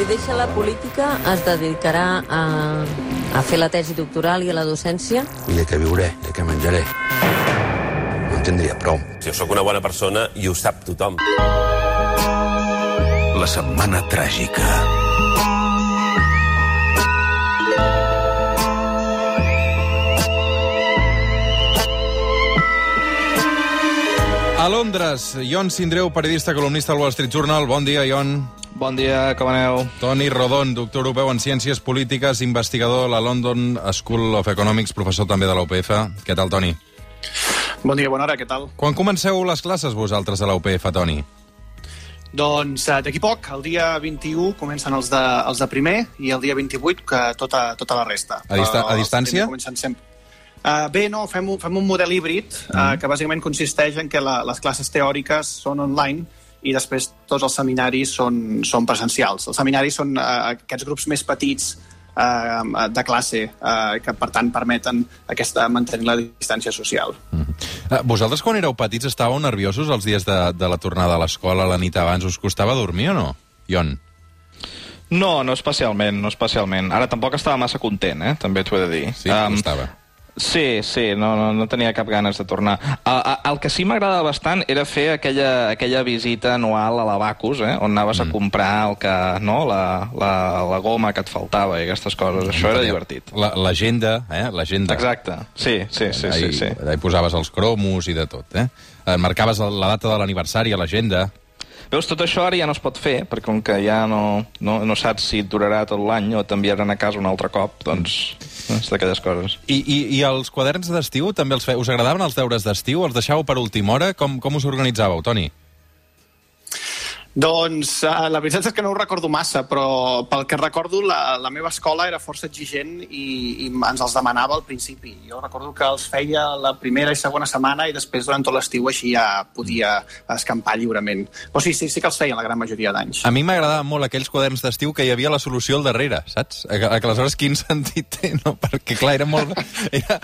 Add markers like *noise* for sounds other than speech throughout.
Si deixa la política, es dedicarà a, a fer la tesi doctoral i a la docència? I de què viuré, de què menjaré. No en tindria prou. Jo sóc una bona persona i ho sap tothom. La setmana tràgica. A Londres, Ion Sindreu, periodista columnista al Wall Street Journal. Bon dia, Ion. Bon dia, com aneu? Toni Rodon, doctor europeu en Ciències Polítiques, investigador a la London School of Economics, professor també de la UPF. Què tal, Toni? Bon dia, bona hora, què tal? Quan comenceu les classes vosaltres a la UPF, Toni? Doncs eh, d'aquí poc, el dia 21, comencen els de, els de primer i el dia 28 que tota, tota la resta. A dista- a distància? Comencen sempre. Uh, bé, no, fem un, fem un model híbrid uh, Mm. que bàsicament consisteix en que la, les classes teòriques són online i després tots els seminaris són, són presencials. Els seminaris són uh, aquests grups més petits uh, de classe uh, que, per tant, permeten aquesta, mantenir la distància social. Eh, Vosaltres, quan éreu petits, estàveu nerviosos els dies de, de la tornada a l'escola, la nit abans? Us costava dormir o no, Ion? No, no especialment, no especialment. Ara tampoc estava massa content, eh? també t'ho he de dir. Sí, um, costava. Sí, sí, no, no, no tenia cap ganes de tornar. El, el que sí m'agradava bastant era fer aquella, aquella visita anual a l'Abacus, eh? on anaves mm. a comprar el que, no? la, la, la goma que et faltava i aquestes coses. Això era divertit. La- L'agenda, eh? L'agenda. Exacte. Sí, sí, sí, Ahí, sí, sí. Ahí posaves els cromos i de tot, eh? Eh, Marcaves la data de l'aniversari a l'agenda. Veus, tot això ara ja no es pot fer, perquè com que ja no, no, no saps si et durarà tot l'any o t'enviaran a casa un altre cop, doncs és d'aquelles coses. I, i, I els quaderns d'estiu també els fe... Us agradaven els deures d'estiu? Els deixàveu per última hora? Com, com us organitzàveu, Toni? Doncs uh, la veritat és que no ho recordo massa, però pel que recordo la, la meva escola era força exigent i, i ens els demanava al principi. Jo recordo que els feia la primera i segona setmana i després durant tot l'estiu així ja podia escampar lliurement. Però sí, sí, sí que els feien la gran majoria d'anys. A mi m'agradaven molt aquells quaderns d'estiu que hi havia la solució al darrere, saps? A- aleshores quin *laughs* sentit té, no? Perquè, clar, era molt... Era,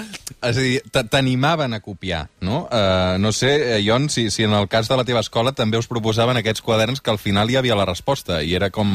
és a dir, t'animaven a copiar, no? Uh, no sé, eh, Ion, si, si en el cas de la teva escola també us proposaven aquests quaderns que al final hi havia la resposta i era com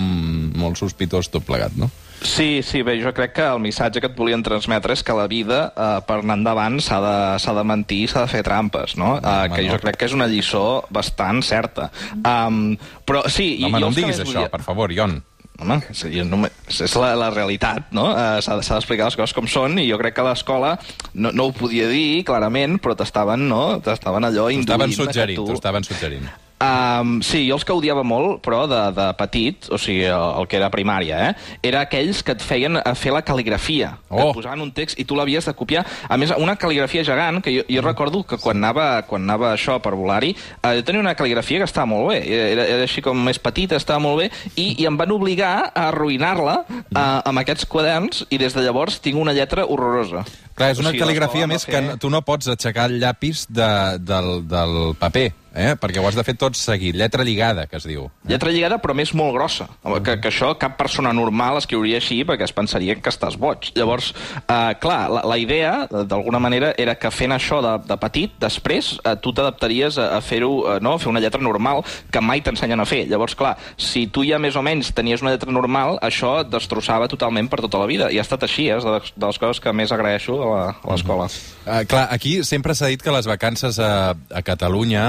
molt sospitós tot plegat, no? Sí, sí, bé, jo crec que el missatge que et volien transmetre és que la vida, eh, per anar endavant, s'ha de, de mentir, s'ha de fer trampes, no? Eh, Home, que jo crec que és una lliçó bastant certa. Um, però sí... No, home, jo no em diguis això, volia- per favor, Ion. Home, és, jo no, me- és la, la realitat, no? Uh, S'ha de- s'ha d'explicar les coses com són i jo crec que l'escola no, no ho podia dir clarament, però t'estaven, no? T'estaven allò induint... estaven de que suggerint, tu- suggerint. Um, sí, jo els que odiava molt, però de, de petit, o sigui, el, el que era primària, eh, era aquells que et feien a fer la cal·ligrafia, que Oh. et posaven un text i tu l'havies de copiar. A més, una cal·ligrafia gegant, que jo, jo recordo que quan anava, quan anava això per volar-hi, eh, jo tenia una cal·ligrafia que estava molt bé, era, era així com més petita, estava molt bé, i, i em van obligar a arruïnar-la eh, amb aquests quaderns, i des de llavors tinc una lletra horrorosa. Clar, és O una sigui, cal·ligrafia més que fer- no- tu no pots aixecar el llapis de, del, del paper, eh? perquè ho has de fer tot seguit. Lletra lligada, que es diu. Lletra lligada, però més molt grossa. Que, que això cap persona normal escriuria així perquè es pensaria que estàs boig. Llavors, eh, clar, la, la idea, eh, d'alguna manera, era que fent això de, de petit, després eh, tu t'adaptaries a, a fer-ho, eh, no? a fer una lletra normal que mai t'ensenyen a fer. Llavors, clar, si tu ja més o menys tenies una lletra normal, això et destrossava totalment per tota la vida. I ha estat així, eh? és de, les- de les coses que més agraeixo a l'escola. Uh, clar, aquí sempre s'ha dit que les vacances a, a Catalunya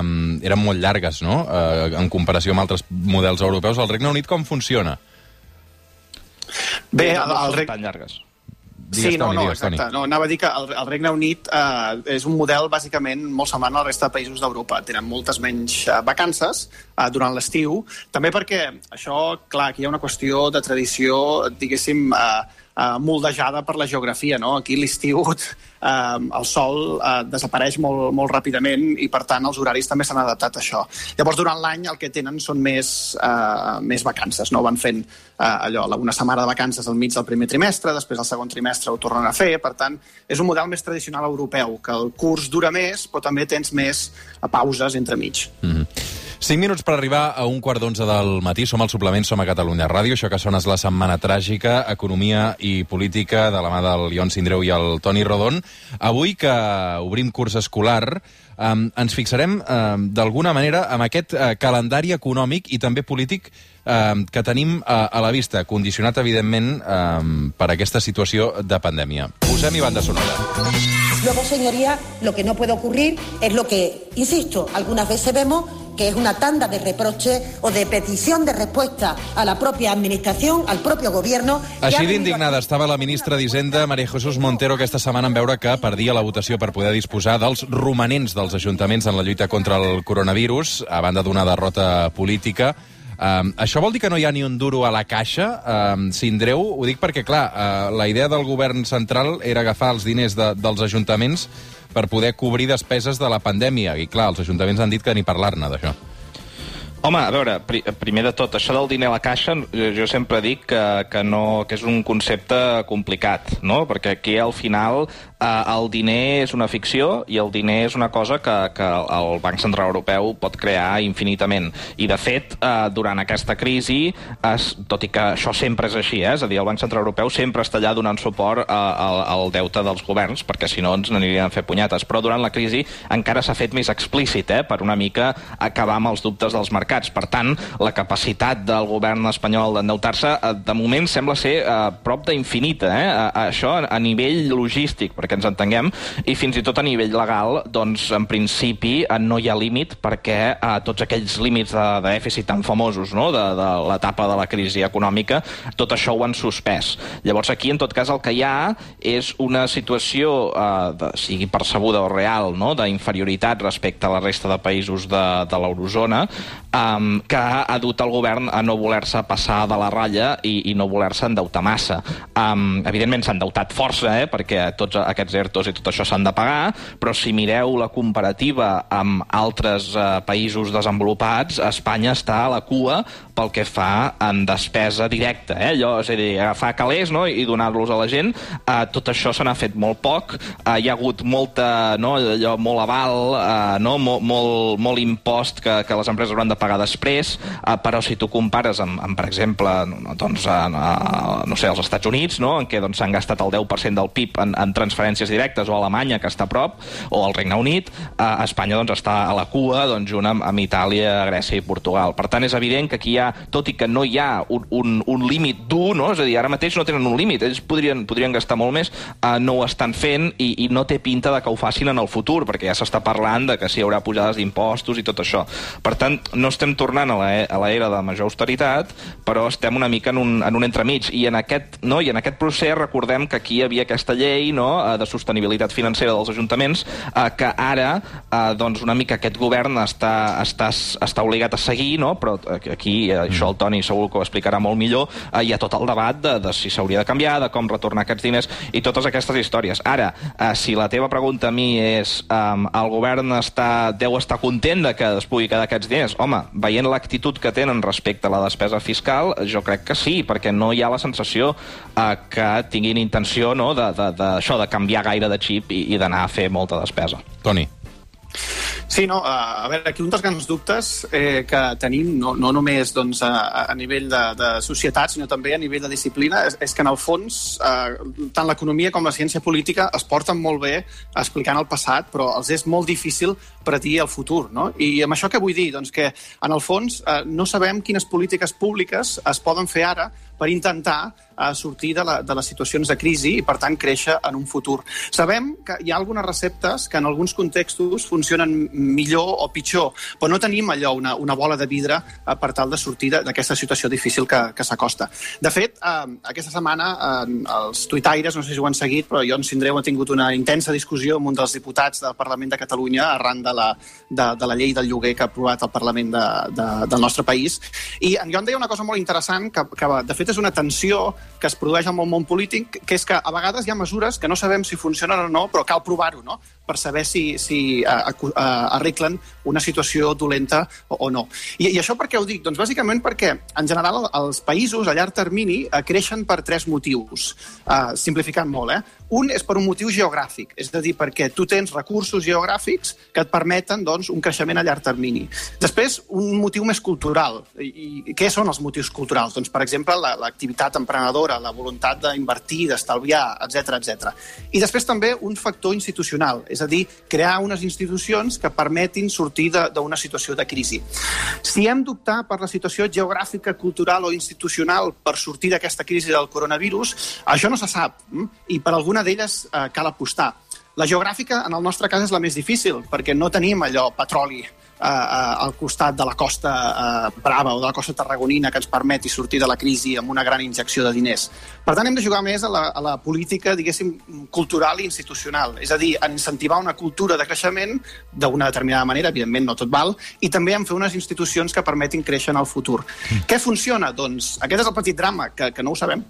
um, eren molt llargues, no?, uh, en comparació amb altres models europeus. Al Regne Unit com funciona? Bé, no el, el són Reg... tan llargues. Digues, sí, no, Toni, no, digues, Toni. exacte. No, anava a dir que el, el Regne Unit eh, és un model bàsicament molt semblant al resta de països d'Europa. Tenen moltes menys eh, vacances eh, durant l'estiu, també perquè això, clar, aquí hi ha una qüestió de tradició, diguéssim, eh, eh, moldejada per la geografia. No? Aquí l'estiu eh, el sol eh, desapareix molt, molt ràpidament i, per tant, els horaris també s'han adaptat a això. Llavors, durant l'any el que tenen són més, eh, més vacances. No? Van fent eh, allò, una setmana de vacances al mig del primer trimestre, després al segon trimestre ho tornen a fer. Per tant, és un model més tradicional europeu, que el curs dura més, però també tens més eh, pauses entre mig. Mm -hmm. 5 minuts per arribar a un quart d'onze del matí. Som al suplement, som a Catalunya Ràdio. Això que sona és la setmana tràgica, economia i política, de la mà del Ion Sindreu i el Toni Rodon. Avui que obrim curs escolar, um, ens fixarem um, d'alguna manera amb aquest uh, calendari econòmic i també polític um, que tenim uh, a la vista, condicionat, evidentment, um, per aquesta situació de pandèmia. Posem-hi banda sonora. Luego, señoría, lo que no puede ocurrir es lo que, insisto, algunas veces vemos que es una tanda de reproches o de petición de respuesta a la propia administración, al propio gobierno... Així d'indignada estava la ministra d'Hisenda, Maria Jesús Montero, aquesta setmana en veure que perdia la votació per poder disposar dels romanents dels ajuntaments en la lluita contra el coronavirus, a banda d'una derrota política. Um, això vol dir que no hi ha ni un duro a la caixa, um, Sindreu? Ho dic perquè, clar, uh, la idea del govern central era agafar els diners de, dels ajuntaments per poder cobrir despeses de la pandèmia. I, clar, els ajuntaments han dit que ni parlar-ne d'això. Home, a veure, pri primer de tot, això del diner a la caixa, jo sempre dic que, que, no, que és un concepte complicat, no? perquè aquí al final eh, el diner és una ficció i el diner és una cosa que, que el Banc Central Europeu pot crear infinitament. I, de fet, eh, durant aquesta crisi, es, tot i que això sempre és així, eh? és a dir, el Banc Central Europeu sempre està allà donant suport a, a, al deute dels governs, perquè si no ens n'anirien a fer punyetes. Però durant la crisi encara s'ha fet més explícit, eh? per una mica acabar amb els dubtes dels mercats mercats. Per tant, la capacitat del govern espanyol d'endeutar-se, eh, de moment, sembla ser a eh, prop d'infinita. Eh? Això a nivell logístic, perquè ens entenguem, i fins i tot a nivell legal, doncs, en principi, eh, no hi ha límit perquè a tots aquells límits de, de dèficit tan famosos no? de, de l'etapa de la crisi econòmica, tot això ho han suspès. Llavors, aquí, en tot cas, el que hi ha és una situació, eh, de, sigui percebuda o real, no? d'inferioritat respecte a la resta de països de, de l'eurozona, um, que ha dut el govern a no voler-se passar de la ratlla i, i no voler-se endeutar massa. Um, evidentment s'ha endeutat força, eh, perquè tots aquests ERTOs i tot això s'han de pagar, però si mireu la comparativa amb altres uh, països desenvolupats, Espanya està a la cua pel que fa en despesa directa. Eh? Allò, és a dir, agafar calés no? i donar-los a la gent. Uh, tot això se n'ha fet molt poc. Uh, hi ha hagut molta, no? allò, molt aval, uh, no? Mol, molt, molt impost que, que les empreses hauran de pagar després, uh, però si tu compares amb, amb per exemple, doncs, uh, uh, no sé, els Estats Units, no? en què doncs, s'han doncs, gastat el 10% del PIB en, en transferències directes, o Alemanya, que està a prop, o el Regne Unit, uh, Espanya doncs, està a la cua doncs, junt amb, amb Itàlia, Grècia i Portugal. Per tant, és evident que aquí hi ha, tot i que no hi ha un, un, un límit dur, no? és a dir, ara mateix no tenen un límit, ells podrien, podrien gastar molt més, uh, no ho estan fent i, i no té pinta de que ho facin en el futur, perquè ja s'està parlant de que si hi haurà pujades d'impostos i tot això. Per tant, no estem tornant a l'era de major austeritat, però estem una mica en un, en un entremig. I en, aquest, no, I en aquest procés recordem que aquí hi havia aquesta llei no, eh, de sostenibilitat financera dels ajuntaments, eh, que ara eh, doncs una mica aquest govern està, està, està obligat a seguir, no? però aquí, eh, això el Toni segur que ho explicarà molt millor, eh, hi ha tot el debat de, de si s'hauria de canviar, de com retornar aquests diners i totes aquestes històries. Ara, eh, si la teva pregunta a mi és eh, el govern està, deu estar content de que es pugui quedar aquests diners, home, veient l'actitud que tenen respecte a la despesa fiscal, jo crec que sí, perquè no hi ha la sensació eh, que tinguin intenció no, de, de, de, això, de canviar gaire de xip i, i d'anar a fer molta despesa. Toni. Sí, no, a veure, aquí un dels grans dubtes eh, que tenim, no, no només doncs, a, a nivell de, de societat, sinó també a nivell de disciplina, és, és que en el fons eh, tant l'economia com la ciència política es porten molt bé explicant el passat, però els és molt difícil predir el futur. No? I amb això què vull dir? Doncs que, en el fons, eh, no sabem quines polítiques públiques es poden fer ara per intentar eh, sortir de, la, de les situacions de crisi i, per tant, créixer en un futur. Sabem que hi ha algunes receptes que en alguns contextos funcionen millor o pitjor, però no tenim allò, una, una bola de vidre eh, per tal de sortir d'aquesta situació difícil que, que s'acosta. De fet, eh, aquesta setmana eh, els tuitaires, no sé si ho han seguit, però jo en Sindreu ha tingut una intensa discussió amb un dels diputats del Parlament de Catalunya arran de la, de, de la llei del lloguer que ha aprovat el Parlament de, de, del nostre país. I en Joan deia una cosa molt interessant que, que de fet, és una tensió que es produeix en el món polític, que és que a vegades hi ha mesures que no sabem si funcionen o no, però cal provar-ho, no?, per saber si, si uh, uh, arreglen una situació dolenta o, o no. I, I això per què ho dic? Doncs bàsicament perquè, en general, els països a llarg termini uh, creixen per tres motius, uh, simplificant molt, eh? Un és per un motiu geogràfic, és a dir, perquè tu tens recursos geogràfics que et permeten doncs, un creixement a llarg termini. Després, un motiu més cultural. I, i què són els motius culturals? Doncs, per exemple, l'activitat la, emprenedora, la voluntat d'invertir, d'estalviar, etc etc. I després també un factor institucional, és a dir, crear unes institucions que permetin sortir d'una situació de crisi. Si hem d'optar per la situació geogràfica, cultural o institucional per sortir d'aquesta crisi del coronavirus, això no se sap. Hm? I per alguna d'elles eh, cal apostar. La geogràfica, en el nostre cas, és la més difícil, perquè no tenim allò petroli eh, eh, al costat de la costa eh, Brava o de la costa Tarragonina que ens permeti sortir de la crisi amb una gran injecció de diners. Per tant, hem de jugar més a la, a la política, diguéssim, cultural i institucional. És a dir, en incentivar una cultura de creixement d'una determinada manera, evidentment no tot val, i també en fer unes institucions que permetin créixer en el futur. Mm. Què funciona? Doncs aquest és el petit drama, que, que no ho sabem.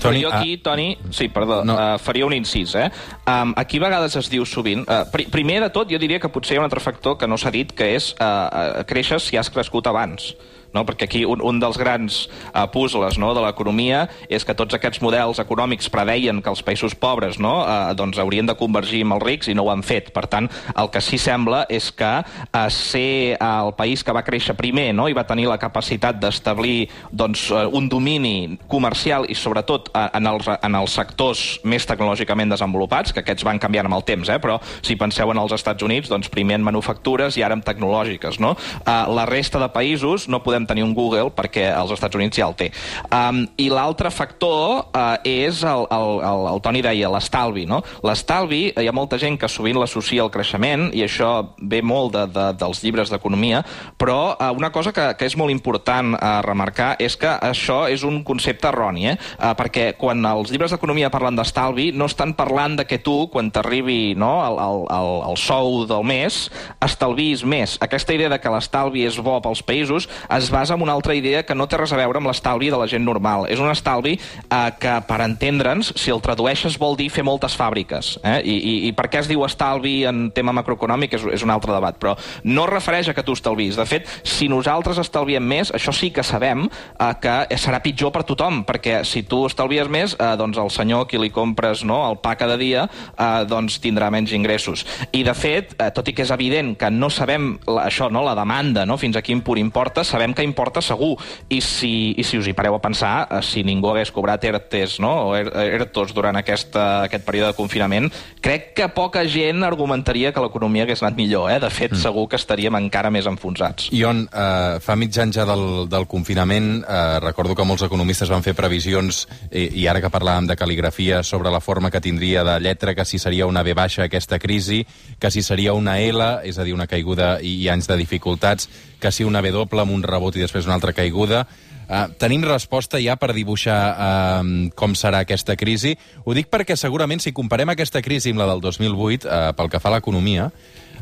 Toni, jo aquí, Toni, sí, perdó, no. uh, faria un incís, eh? Um, aquí a vegades es diu sovint... Uh, pr primer de tot, jo diria que potser hi ha un altre factor que no s'ha dit, que és uh, uh, créixer si has crescut abans no? perquè aquí un, un dels grans uh, puzzles no, de l'economia és que tots aquests models econòmics preveien que els països pobres no, uh, doncs haurien de convergir amb els rics i no ho han fet. Per tant, el que sí sembla és que uh, ser el país que va créixer primer no, i va tenir la capacitat d'establir doncs, uh, un domini comercial i sobretot uh, en, els, en els sectors més tecnològicament desenvolupats, que aquests van canviant amb el temps, eh, però si penseu en els Estats Units, doncs primer en manufactures i ara en tecnològiques. No? Uh, la resta de països no podem podem tenir un Google perquè als Estats Units ja el té. Um, I l'altre factor uh, és, el, el, el, el Toni deia, l'estalvi. No? L'estalvi, hi ha molta gent que sovint l'associa al creixement, i això ve molt de, de, dels llibres d'economia, però uh, una cosa que, que és molt important uh, remarcar és que això és un concepte erroni, eh? uh, perquè quan els llibres d'economia parlen d'estalvi no estan parlant de que tu, quan t'arribi no, el, el, el, el sou del mes, estalvis més. Aquesta idea de que l'estalvi és bo pels països es basa en una altra idea que no té res a veure amb l'estalvi de la gent normal. És un estalvi eh, que, per entendre'ns, si el tradueixes vol dir fer moltes fàbriques. Eh? I, i, I per què es diu estalvi en tema macroeconòmic és, és un altre debat, però no refereix a que tu estalvis. De fet, si nosaltres estalviem més, això sí que sabem eh, que serà pitjor per tothom, perquè si tu estalvies més, eh, doncs el senyor qui li compres no, el pa cada dia eh, doncs tindrà menys ingressos. I, de fet, eh, tot i que és evident que no sabem la, això, no, la demanda, no, fins a quin punt importa, sabem que que importa segur. I si, i si us hi pareu a pensar, eh, si ningú hagués cobrat ERTES no? o er, ERTOs durant aquesta, aquest període de confinament, crec que poca gent argumentaria que l'economia hagués anat millor. Eh? De fet, mm. segur que estaríem encara més enfonsats. Ion, eh, fa mig any ja del, del confinament, eh, recordo que molts economistes van fer previsions, i, i ara que parlàvem de cal·ligrafia, sobre la forma que tindria de lletra, que si seria una B baixa aquesta crisi, que si seria una L, és a dir, una caiguda i, i anys de dificultats, que si una W amb un rebot i després una altra caiguda. Uh, tenim resposta ja per dibuixar uh, com serà aquesta crisi. Ho dic perquè segurament si comparem aquesta crisi amb la del 2008, uh, pel que fa a l'economia,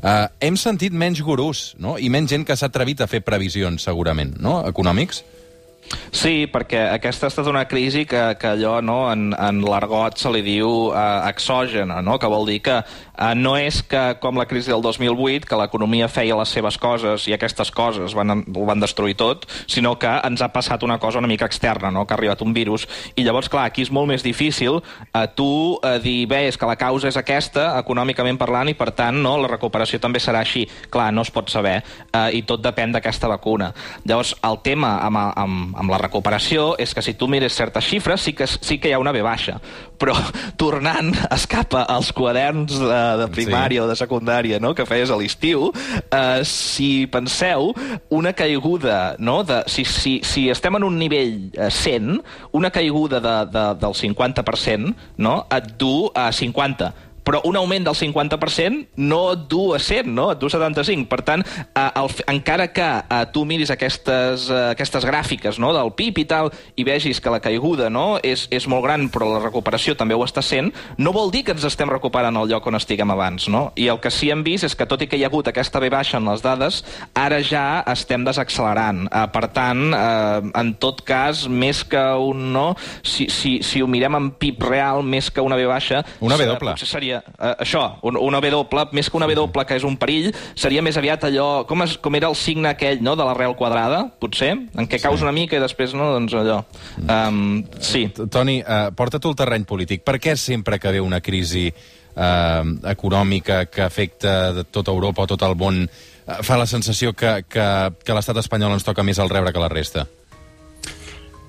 uh, hem sentit menys gurús no? i menys gent que s'ha atrevit a fer previsions, segurament, no? econòmics. Sí, perquè aquesta ha estat una crisi que, que allò no, en, en l'argot se li diu eh, exògena, no? que vol dir que eh, no és que com la crisi del 2008, que l'economia feia les seves coses i aquestes coses van, ho van destruir tot, sinó que ens ha passat una cosa una mica externa, no? que ha arribat un virus. I llavors, clar, aquí és molt més difícil eh, tu eh, dir, bé, és que la causa és aquesta, econòmicament parlant, i per tant no, la recuperació també serà així. Clar, no es pot saber, eh, i tot depèn d'aquesta vacuna. Llavors, el tema amb, amb, amb la recuperació és que si tu mires certes xifres sí que, sí que hi ha una B baixa, però tornant escapa als quaderns de, de primària sí. o de secundària no? que feies a l'estiu, eh, si penseu, una caiguda, no? de, si, si, si estem en un nivell eh, 100, una caiguda de, de, del 50% no? et du a 50 però un augment del 50% no et du a 100, no? Et du a 75. Per tant, eh, el, encara que eh, tu miris aquestes, eh, aquestes gràfiques no? del PIB i tal, i vegis que la caiguda no? és, és molt gran, però la recuperació també ho està sent, no vol dir que ens estem recuperant al lloc on estiguem abans. No? I el que sí hem vist és que, tot i que hi ha hagut aquesta ve baixa en les dades, ara ja estem desaccelerant. Eh, per tant, eh, en tot cas, més que un no, si, si, si ho mirem en PIB real, més que una ve baixa... Una V eh, doble. Potser seria eh, això, un, una doble, més que una doble que és un perill, seria més aviat allò... Com, es, com era el signe aquell, no?, de l'arrel quadrada, potser, en què caus una mica i després, no, doncs allò... Um, sí. Toni, uh, porta tu el terreny polític. Per què sempre que ve una crisi uh, econòmica que afecta de tota Europa o tot el món uh, fa la sensació que, que, que l'estat espanyol ens toca més al rebre que la resta?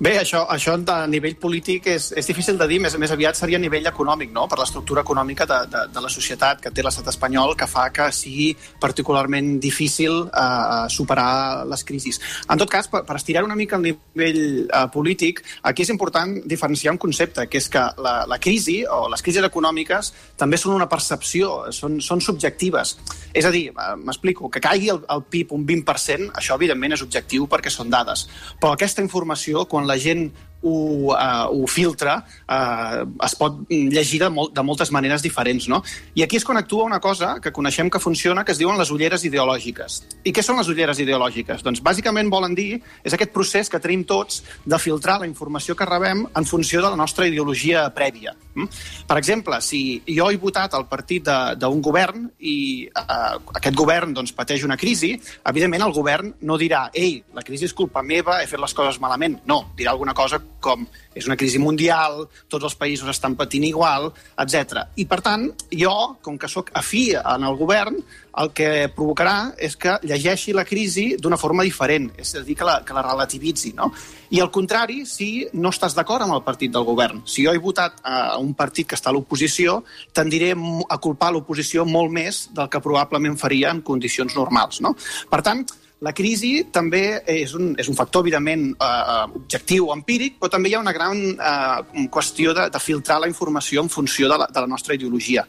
Bé, això, això a nivell polític és, és difícil de dir, més, més aviat seria a nivell econòmic, no? per l'estructura econòmica de, de, de la societat que té l'estat espanyol, que fa que sigui particularment difícil eh, superar les crisis. En tot cas, per, per estirar una mica el nivell eh, polític, aquí és important diferenciar un concepte, que és que la, la crisi o les crisis econòmiques també són una percepció, són, són subjectives. És a dir, eh, m'explico, que caigui el, el PIB un 20%, això evidentment és objectiu perquè són dades, però aquesta informació, quan la gent ho, uh, ho filtra, uh, es pot llegir de, molt, de moltes maneres diferents. No? I aquí és quan actua una cosa que coneixem que funciona, que es diuen les ulleres ideològiques. I què són les ulleres ideològiques? Doncs bàsicament volen dir, és aquest procés que tenim tots de filtrar la informació que rebem en funció de la nostra ideologia prèvia. Mm? Per exemple, si jo he votat al partit d'un govern i uh, aquest govern doncs, pateix una crisi, evidentment el govern no dirà ei, la crisi és culpa meva, he fet les coses malament. No, dirà alguna cosa com és una crisi mundial, tots els països estan patint igual, etc. I, per tant, jo, com que sóc afí en el govern, el que provocarà és que llegeixi la crisi d'una forma diferent, és a dir, que la, que la relativitzi. No? I al contrari, si no estàs d'acord amb el partit del govern. Si jo he votat a un partit que està a l'oposició, tendiré a culpar l'oposició molt més del que probablement faria en condicions normals. No? Per tant, la crisi també és un, és un factor, evidentment, eh, objectiu, empíric, però també hi ha una gran eh, qüestió de, de filtrar la informació en funció de la, de la nostra ideologia.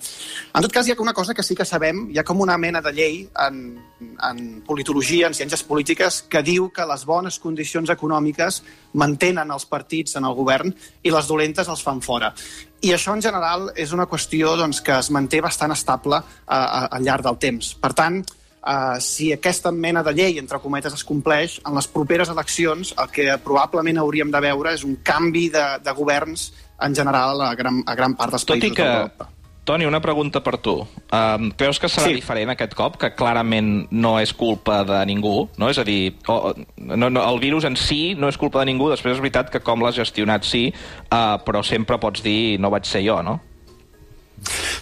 En tot cas, hi ha una cosa que sí que sabem, hi ha com una mena de llei en, en politologia, en ciències polítiques, que diu que les bones condicions econòmiques mantenen els partits en el govern i les dolentes els fan fora. I això, en general, és una qüestió doncs, que es manté bastant estable eh, a- al llarg del temps. Per tant, Uh, si aquesta mena de llei, entre cometes, es compleix, en les properes eleccions el que probablement hauríem de veure és un canvi de, de governs en general a gran, a gran part dels Tot països que, d'Europa. Toni, una pregunta per tu. Um, creus que serà Sí. sí. diferent aquest cop, que clarament no és culpa de ningú? No? És a dir, o, no, no, el virus en si no és culpa de ningú, després és veritat que com l'has gestionat sí, uh, però sempre pots dir no vaig ser jo, no?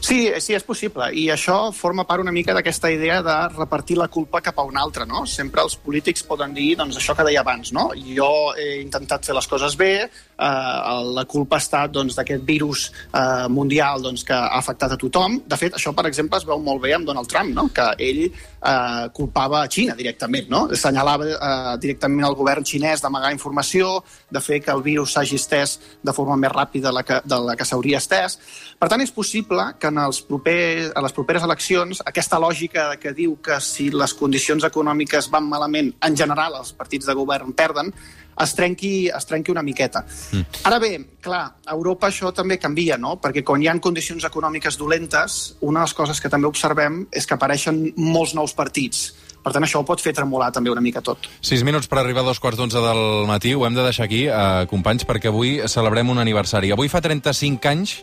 Sí, sí, és possible. I això forma part una mica d'aquesta idea de repartir la culpa cap a un altre, no? Sempre els polítics poden dir, doncs, això que deia abans, no? Jo he intentat fer les coses bé, eh, la culpa ha estat, doncs, d'aquest virus eh, mundial, doncs, que ha afectat a tothom. De fet, això, per exemple, es veu molt bé amb Donald Trump, no? Que ell eh, culpava a Xina directament, no? Assenyalava eh, directament al govern xinès d'amagar informació, de fer que el virus s'hagi estès de forma més ràpida de la que, la que s'hauria estès. Per tant, és possible que en els propers, a les properes eleccions aquesta lògica que diu que si les condicions econòmiques van malament, en general els partits de govern perden, es trenqui, es trenqui una miqueta. Mm. Ara bé, clar, a Europa això també canvia, no? Perquè quan hi ha condicions econòmiques dolentes, una de les coses que també observem és que apareixen molts nous partits. Per tant, això ho pot fer tremolar també una mica tot. Sis minuts per arribar a dos quarts d'onze del matí. Ho hem de deixar aquí, eh, companys, perquè avui celebrem un aniversari. Avui fa 35 anys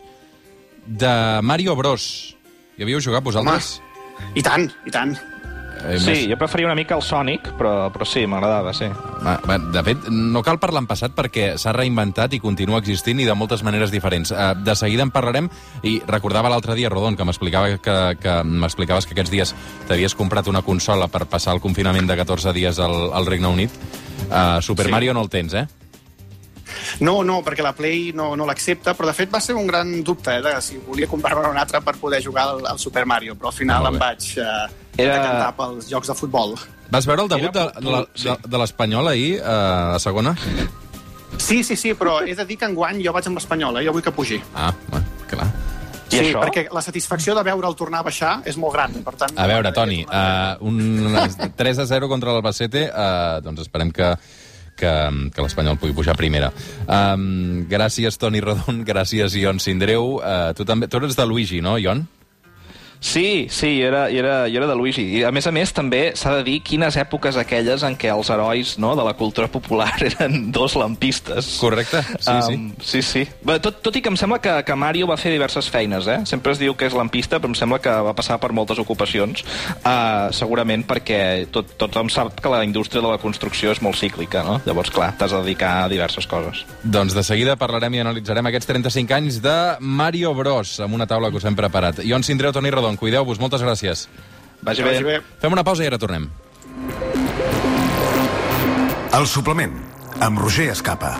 de Mario Bros. Hi havíeu jugat vosaltres? I tant, i tant. Eh, Sí, més- jo preferia una mica el Sonic, però, però sí, m'agradava, sí. Va, va, de fet, no cal parlar en passat perquè s'ha reinventat i continua existint i de moltes maneres diferents. Uh, de seguida en parlarem i recordava l'altre dia, Rodon, que m'explicava que, que m'explicaves que aquests dies t'havies comprat una consola per passar el confinament de 14 dies al, al Regne Unit. Uh, Super Sí. Mario no el tens, eh? No, no, perquè la Play no, no l'accepta, però de fet va ser un gran dubte, eh, de si volia comprar-me una altra per poder jugar al, al Super Mario, però al final Molt em bé. vaig eh, Era- decantar pels jocs de futbol. Vas veure el debut de, Era de, la- sí. de, de l'Espanyol ahir, uh, a segona? Sí, sí, sí, però he de dir que enguany jo vaig amb l'Espanyol, eh? jo vull que pugi. Ah, va, clar. I Sí, això? perquè la satisfacció de veure'l tornar a baixar és molt gran. Per tant, A veure, Toni, uh, un *laughs* 3 a 0 contra l'Albacete, uh, doncs esperem que que, que l'Espanyol pugui pujar a primera. Um, gràcies, Toni Rodon, *laughs* gràcies, Ion Sindreu. Uh, tu, també, tu eres de Luigi, no, Ion? Sí, sí, jo era, jo era, jo era de Luigi. I, a més a més, també s'ha de dir quines èpoques aquelles en què els herois no, de la cultura popular *laughs* eren dos lampistes. Correcte, sí, sí. Um, sí, sí. Bé, tot, tot i que em sembla que, que Mario va fer diverses feines, eh? Sempre es diu que és lampista, però em sembla que va passar per moltes ocupacions, uh, segurament perquè tot, tothom sap que la indústria de la construcció és molt cíclica, no? Llavors, clar, t'has de dedicar a diverses coses. Doncs de seguida parlarem i analitzarem aquests 35 anys de Mario Bros, amb una taula que us hem preparat. Ion Sindreu, Toni Rodon, cuideu-vos, moltes gràcies. Vagi Vagi bé. bé. Fem una pausa i ara tornem. El suplement, amb Roger Escapa.